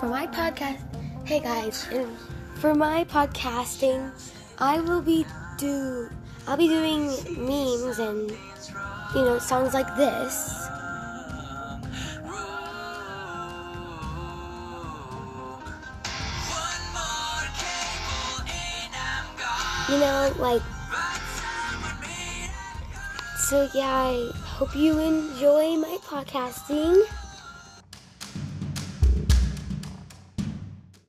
For my podcast, hey guys, for my podcasting, I will be do I'll be doing memes and you know songs like this. You know, like so yeah, I hope you enjoy my podcasting.